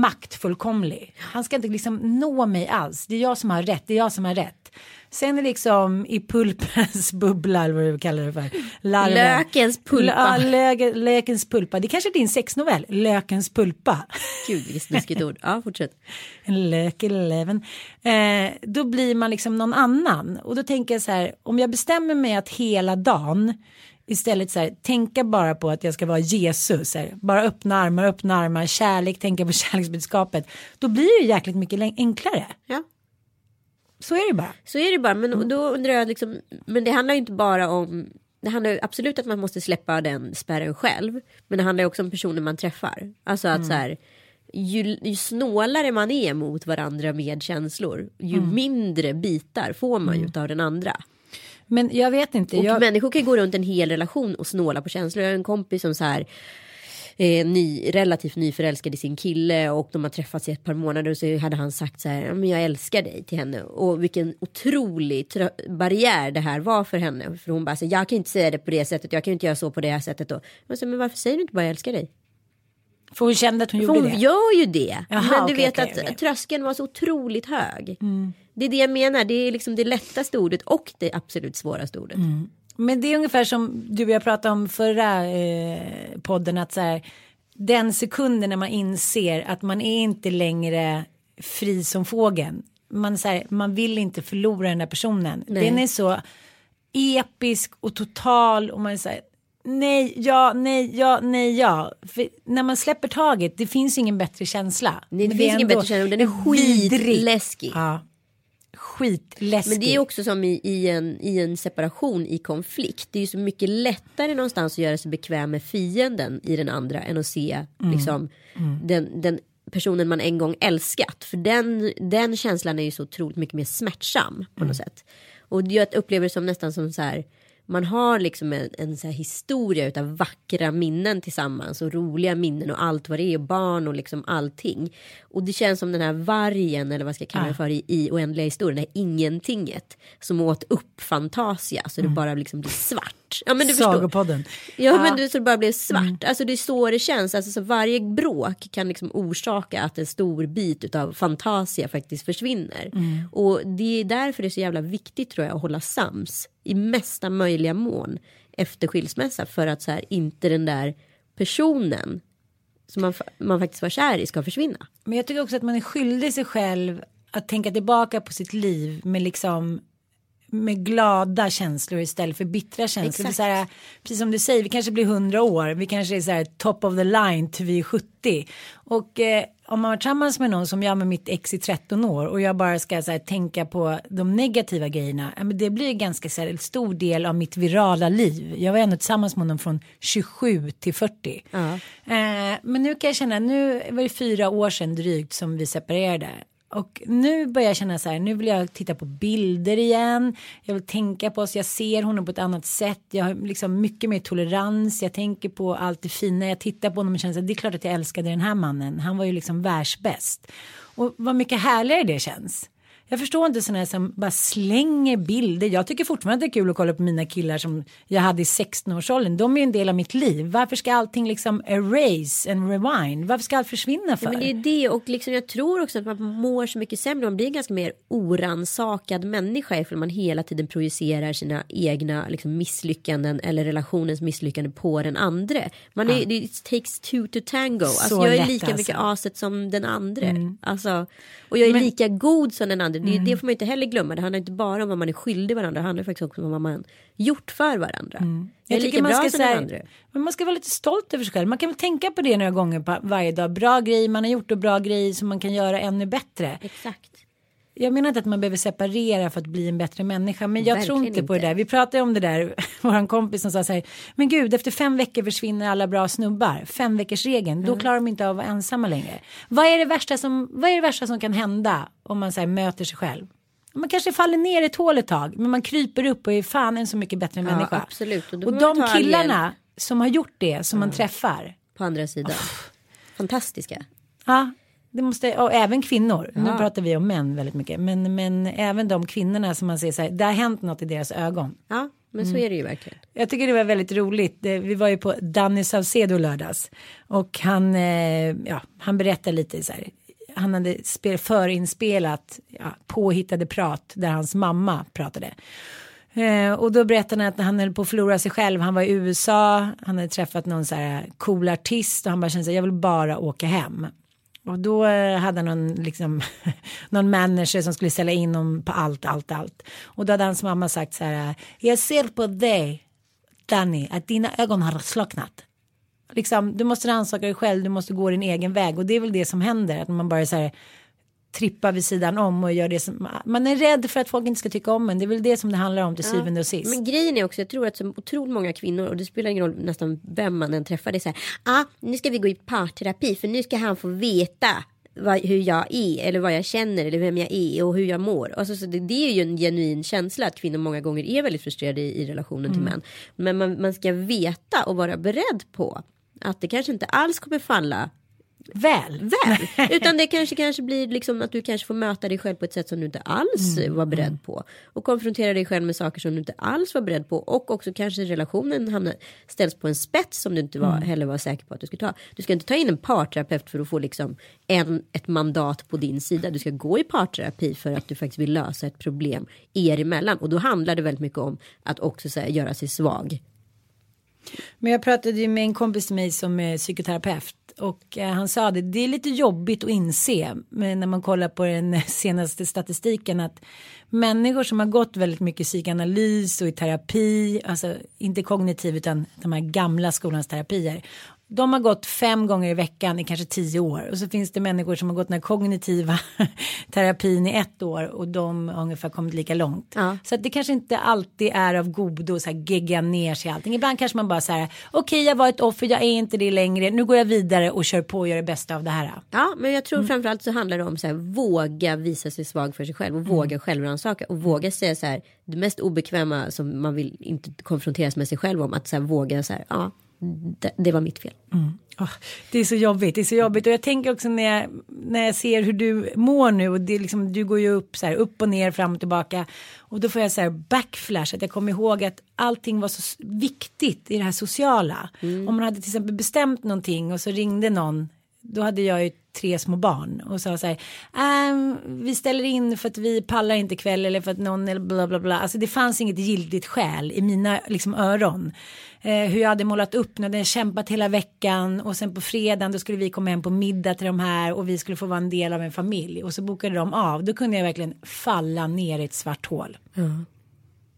maktfullkomlig. Han ska inte liksom nå mig alls. Det är jag som har rätt, det är jag som har rätt. Sen är liksom i pulpens bubbla, eller vad du kallar det för. Larven. Lökens pulpa. Ja, lö, lökens pulpa. Det är kanske är din sexnovell, Lökens pulpa. Gud vilket snuskigt ord. Ja fortsätt. En lök i leven. Eh, då blir man liksom någon annan. Och då tänker jag så här, om jag bestämmer mig att hela dagen istället så här, tänka bara på att jag ska vara Jesus, så här, bara öppna armar, öppna armar, kärlek, tänka på kärleksbudskapet. Då blir det jäkligt mycket enklare. Ja. Så är det bara. Så är det bara. Men och då undrar jag liksom. Men det handlar ju inte bara om. Det handlar ju absolut att man måste släppa den spärren själv. Men det handlar ju också om personer man träffar. Alltså att så här. Ju, ju snålare man är mot varandra med känslor. Ju mindre bitar får man ju av den andra. Men jag vet inte. Och Jag, människor kan gå runt en hel relation och snåla på känslor. Jag har en kompis som så här eh, ny, relativt nyförälskad i sin kille och de har träffats i ett par månader och så hade han sagt så här, "Ja, men jag älskar dig till henne och vilken otrolig barriär det här var för henne. För hon bara, så, jag kan inte säga det på det sättet, jag kan inte göra så på det här sättet då. Men, så, men varför säger du inte bara jag älskar dig? för hon kände att hon För gjorde hon det. gör ju det. Jaha, men du okej, vet okej, att. Mm. tröskeln var så otroligt hög. Det är det jag menar, det är liksom det lättaste ordet och det absolut svåraste ordet. Mm. Men det är ungefär som du och jag pratade om förra eh, podden att så här, den sekunden när man inser att man är inte längre fri som fågeln. Man, så här, man vill inte förlora den där personen. Nej. Den är så episk och total och man säger nej, ja, nej, ja, nej, ja. För när man släpper taget, det finns ingen bättre känsla. Det, det Men finns är ingen bättre känsla, den är skitläskig. Ja. Skitläskig. Men det är också som i, i, en, i en separation i konflikt. Det är ju så mycket lättare någonstans att göra sig bekväm med fienden i den andra än att se liksom, Den, den personen man en gång älskat. För den, den känslan är ju så otroligt mycket mer smärtsam på något sätt. Och jag upplever det som nästan som så här man har liksom en, en så historia utav vackra minnen tillsammans och roliga minnen och allt vad det är och barn och liksom allting. Och det känns som den här vargen eller vad ska jag kalla det för i, i oändliga historien, det här ingentinget som åt upp Fantasia så det bara liksom blir svart. Ja men du förstår. Sagopodden. Ja, men du, så det bara blev svart. Alltså det är så det känns. Alltså, så varje bråk kan liksom orsaka att en stor bit av Fantasia faktiskt försvinner. Och det är därför det är så jävla viktigt tror jag att hålla sams i mesta möjliga mån efter skilsmässa för att så här, inte den där personen som man, man faktiskt var kär i ska försvinna. Men jag tycker också att man är skyldig sig själv att tänka tillbaka på sitt liv med liksom med glada känslor istället för bittra känslor. För så här, precis som du säger, vi kanske blir 100 år, vi kanske är så här top of the line till vi är 70. Och eh, om man var tillsammans med någon som jag med mitt ex i 13 år och jag bara ska så här, tänka på de negativa grejerna, ja, men det blir ganska så här, en stor del av mitt virala liv. Jag var ändå tillsammans med honom från 27 till 40. Ja. Eh, men nu kan jag känna, nu var det fyra år sedan drygt som vi separerade. Och nu börjar jag känna så här, nu vill jag titta på bilder igen. Jag vill tänka på oss, jag ser honom på ett annat sätt. Jag har liksom mycket mer tolerans. Jag tänker på allt det fina. Jag tittar på honom och känner så här, det är klart att jag älskade den här mannen. Han var ju liksom världsbäst. Och vad mycket härligare det känns. Jag förstår inte sådana här som bara slänger bilder. Jag tycker fortfarande det är kul att kolla på mina killar som jag hade i 16-årsåldern. De är en del av mitt liv. Varför ska allting liksom erase and rewind? Varför ska allt försvinna för? Ja, men det är det och liksom jag tror också att man mår så mycket sämre. Man blir en ganska mer oransakad människa ifall man hela tiden projicerar sina egna liksom, misslyckanden eller relationens misslyckande på den andra. Man är, det it takes two to tango. Alltså, Så jag är lika mycket alltså. aset som den andra. Alltså, och jag är lika god som den andra. Det, det får man inte heller glömma. Det handlar inte bara om vad man är skyldig varandra. Det handlar faktiskt också om vad man gjort för varandra. Jag är Jag tycker man ska säga, men man ska vara lite stolt över sig själv. Man kan väl tänka på det några gånger på varje dag. Bra grejer man har gjort och bra grejer som man kan göra ännu bättre. Exakt. Jag menar inte att man behöver separera för att bli en bättre människa. Men jag tror Verkligen inte på det där. Vi pratade om det där. Våran kompis som sa så här. Men gud, efter fem veckor försvinner alla bra snubbar. Fem veckors regeln. Mm. Då klarar de inte av att vara ensamma längre. Vad är det värsta som, vad är det värsta som kan hända om man så här, möter sig själv? Man kanske faller ner i ett hål ett tag. Men man kryper upp och är fan en så mycket bättre människa. absolut. Och Och, de killarna som har gjort det, som man träffar. på andra sidan. Fantastiska. Ja, det måste, och även kvinnor. Nu Ja. pratar vi om män väldigt mycket. Men, men även de kvinnorna som man ser så här, det har hänt något i deras ögon. Ja, men Mm. så är det ju verkligen. Jag tycker det var väldigt roligt. Vi var ju på Danny Saucedo lördags. Och han, eh, ja, han berättade lite så här. Han hade spel, förinspelat ja, påhittade prat där hans mamma pratade. Eh, och då berättade han att han höll på att förlora sig själv. Han var i USA, han hade träffat någon så här cool artist och han bara kände sig jag vill bara åka hem. Och då eh, hade han någon, liksom, någon manager som skulle ställa in honom på allt, allt, allt. Och då hade hans mamma sagt så här, jag ser på dig, Danny, att dina ögon har slocknat. Liksom, du måste rannsaka dig själv, du måste gå din egen väg. Och det är väl det som händer, att man bara så här trippar vid sidan om och gör det som, man är rädd för att folk inte ska tycka om en. Det är väl det som det handlar om till syvende och sist. Men grejen är också, jag tror att så otroligt många kvinnor, och det spelar ingen roll nästan vem man än träffar, det är så här, ah, nu ska vi gå i parterapi för nu ska han få veta vad, hur jag är eller vad jag känner eller vem jag är och hur jag mår. Alltså, så det, det är ju en genuin känsla att kvinnor många gånger är väldigt frustrerade i, i relationen till män. Men man, man ska veta och vara beredd på att det kanske inte alls kommer falla Väl. väl. Utan det kanske, kanske blir liksom att du kanske får möta dig själv på ett sätt som du inte alls Mm, var beredd på. Och konfrontera dig själv med saker som du inte alls var beredd på. Och också kanske relationen hamnar, ställs på en spets som du inte var, Mm. heller var säker på att du skulle ta. Du ska inte ta in en parterapeut för att få liksom en, ett mandat på din sida. Du ska gå i parterapi för att du faktiskt vill lösa ett problem er emellan. Och då handlar det väldigt mycket om att också så här, göra sig svag. Men jag pratade ju med en kompis till mig som är psykoterapeut och eh, han sa det, det är lite jobbigt att inse men när man kollar på den senaste statistiken att människor som har gått väldigt mycket psykoanalys och i terapi, alltså inte kognitiv utan de här gamla skolans terapier. De har gått fem gånger i veckan i kanske tio år och så finns det människor som har gått den här kognitiva terapin i ett år och de har ungefär kommit lika långt. Ja. Så att det kanske inte alltid är av godo att så här gegga ner sig allting. Ibland kanske man bara så här, okej jag var ett offer, jag är inte det längre, nu går jag vidare och kör på och gör det bästa av det här. Ja, men jag tror Mm. framförallt så handlar det om så här, våga visa sig svag för sig själv och Mm. våga självrannsaka och våga säga så här det mest obekväma som man vill inte konfronteras med sig själv om att så här, våga så här ja det, var mitt fel. Åh, det är så jobbigt, det är så jobbigt och jag tänker också när jag, när jag ser hur du mår nu och det är liksom, du går ju upp så här upp och ner fram och tillbaka och då får jag så här backflash att jag kommer ihåg att allting var så viktigt i det här sociala. Om man hade till exempel bestämt någonting och så ringde någon då hade jag ju tre små barn och sa så här, "Ehm, vi ställer in för att vi pallar inte ikväll eller för att någon eller bla bla bla. Alltså det fanns inget giltigt skäl i mina liksom öron. Eh, hur jag hade målat upp när den kämpat hela veckan och sen på fredagen då skulle vi komma hem på middag till de här och vi skulle få vara en del av en familj och så bokade de av. Då kunde jag verkligen falla ner i ett svart hål.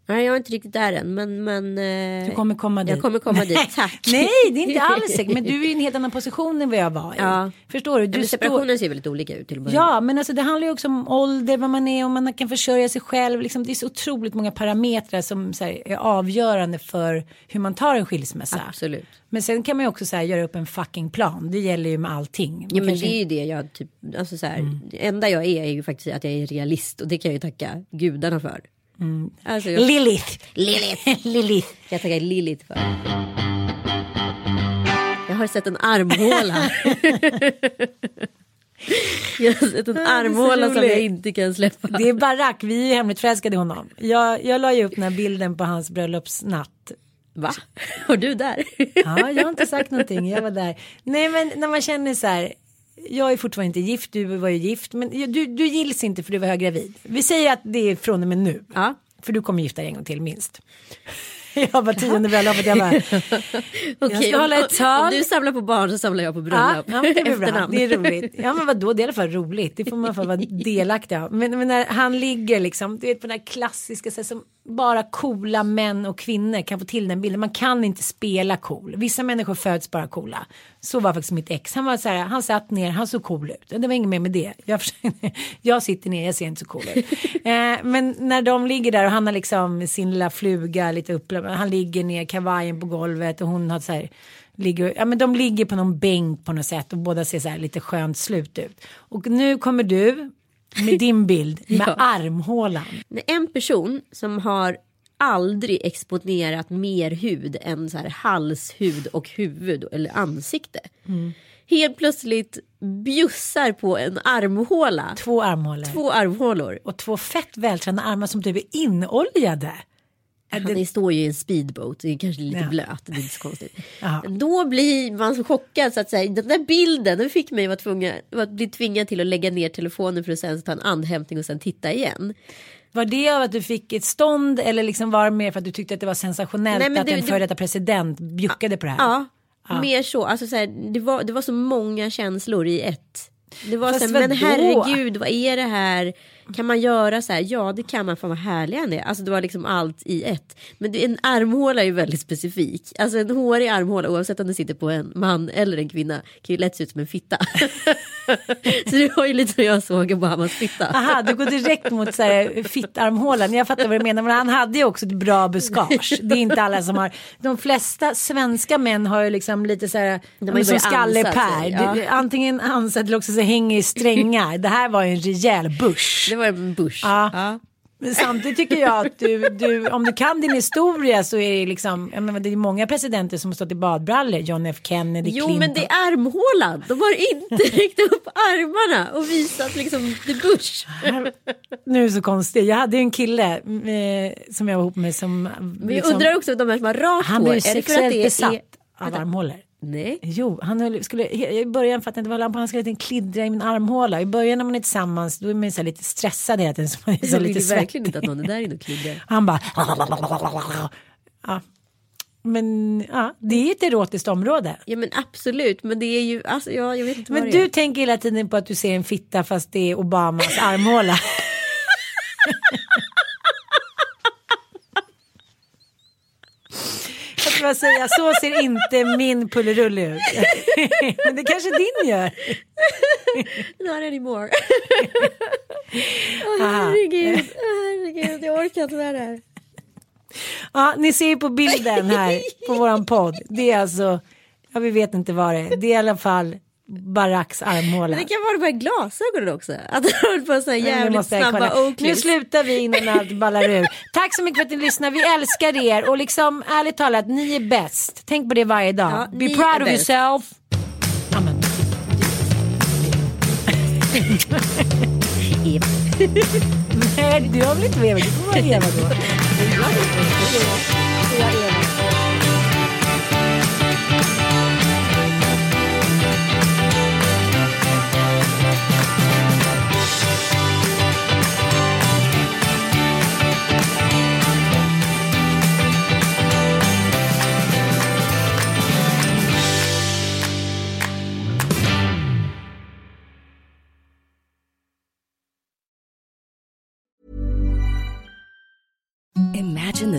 Nej, jag är inte riktigt där än, men men. eh, Du kommer komma dit. Jag kommer komma dit. Tack. Nej, det är inte alls säkert. Men du är i en helt annan position än vad jag var i. Ja. Förstår du? Du men står- separationen ser väldigt olika ut till att börja Ja, men alltså det handlar ju också om ålder, vad man är, om man kan försörja sig själv. Liksom, det är så otroligt många parametrar som här, är avgörande för hur man tar en skilsmässa. Absolut. Men sen kan man ju också så här, göra upp en fucking plan. Det gäller ju med allting. Man Ja men kanske det är ju det jag typ, alltså så här, Mm. det enda jag är är ju faktiskt att jag är realist och det kan jag ju tacka gudarna för. Alltså jag, Lilith. Lilith. Lilith. jag tackar Lilith för. Jag har sett en armhåla. jag har sett en armhåla som jag inte kan släppa. Det är Barack, vi är ju hemligt förälskade i honom. Jag, jag la ju upp den här bilden på hans bröllopsnatt. Va? Var du där? Ja, jag har inte sagt någonting, jag var där. Nej men när man känner så här, jag är fortfarande inte gift, du var ju gift, men du, du gills inte för du var höggravid. Vi säger att det är från och med nu. Ja. För du kommer gifta dig en gång till minst. Jag var tionde bröllopet, jag bara, Okej, ska om- hålla ett tal. Om du samlar på barn så samlar jag på bröllop. ja det blir bra, det är roligt. Ja men vadå, det är i alla fall roligt, det får man få vara delaktig av. Men, men när han ligger liksom, du vet på den här klassiska, så här, som bara coola män och kvinnor kan få till den bilden. Man kan inte spela cool. Vissa människor föds bara coola. Så var faktiskt mitt ex. Han var så här, han satt ner, han såg cool ut. Det var inget mer med det. Jag, försökte- jag sitter ner, jag ser inte så cool ut. Eh, men när de ligger där och han har liksom sin lilla fluga lite upp, han ligger ner, kavajen på golvet och hon har så här ligger, ja men de ligger på någon bänk på något sätt och båda ser så här lite skönt slut ut. Och nu kommer du med din bild med Ja. armhålan. En person som har aldrig exponerat mer hud än så här halshud och huvud eller ansikte. helt plötsligt bjussar på en armhåla. Två armhålor. Två armhålor. Och två fett vältränade armar som typ är inoljade. Han står ju i en speedboat, det är kanske lite Ja. blöt, det är inte så konstigt. Ja. Då blir man så chockad så att säga, den där bilden den fick mig att, tvunga, att bli tvingad till att lägga ner telefonen för att sen ta en andhämtning och sen titta igen. Var det av att du fick ett stånd eller liksom var det mer för att du tyckte att det var sensationellt Nej, att det- en det- före detta president bjuckade på det här? Ja, mer så. Alltså, så här, det, var, det var så många känslor i ett. Det var Fast så här, men herregud, vad är det här? Kan man göra så här? Ja, det kan man. Fan vad härlig han är. Alltså det var liksom allt i ett. Men en armhåla är ju väldigt specifik. Alltså en hårig armhåla, oavsett om det sitter på en man eller en kvinna, kan ju lätt se ut som en fitta. så det var ju lite som jag såg Obamas fitta. Aha, du går direkt mot så här fittarmhålan. Jag fattar vad du menar, men han hade ju också ett bra buskage. Det är inte alla som har. De flesta svenska män har ju liksom lite så här, De ju som börjat Skalle ansa Per. sig, ja. Antingen ansat eller också så hänger i strängar. Det här var ju en rejäl bush. Det var en bush. Ja. Men samtidigt tycker jag att du, du, om du kan din historia så är det liksom, jag menar, det är många presidenter som har stått i badbrallor. John F Kennedy, Jo Clinton. men det är armhålan. De har inte räckt upp armarna och visat liksom the bush. Nu är det så konstigt. Jag hade ju en kille eh, som jag var ihop med som... Men jag undrar också de här som har rakt Han hår. blev är det för att sexuellt det besatt är... av armhålor. Nej. Jo, han höll, skulle, i början fattade jag inte vad han på, han skulle lite kliddra i min armhåla. I början när man är tillsammans då är man så lite stressad hela tiden. Så man är så Jag lite verkligen inte att någon är där inne och kliddrar. Han bara... Ja. Men ja, det är ett erotiskt område. Ja men absolut, men det är ju, alltså ja, jag vet inte Men du tänker hela tiden på att du ser en fitta fast det är Obamas armhåla. Ska bara säga, så ser inte min pullerulle ut. Men det kanske din gör. Not anymore. Åh herregud, Åh, herregud, jag orkar inte med det här. Ja, ni ser ju på bilden här på våran podd. Det är alltså, ja vi vet inte vad det är. Det är i alla fall Baracks armhåla. Det kan vara de här glasögonen också. Att han håller på så här jävligt snabba. Nu slutar vi innan allt ballar ur. Tack så mycket för att ni lyssnar. Vi älskar er och liksom ärligt talat, ni är bäst. Tänk på det varje dag. Ja, Be proud of yourself. Amen. Nej, du har väl inte med Eva? Du får vara Eva då.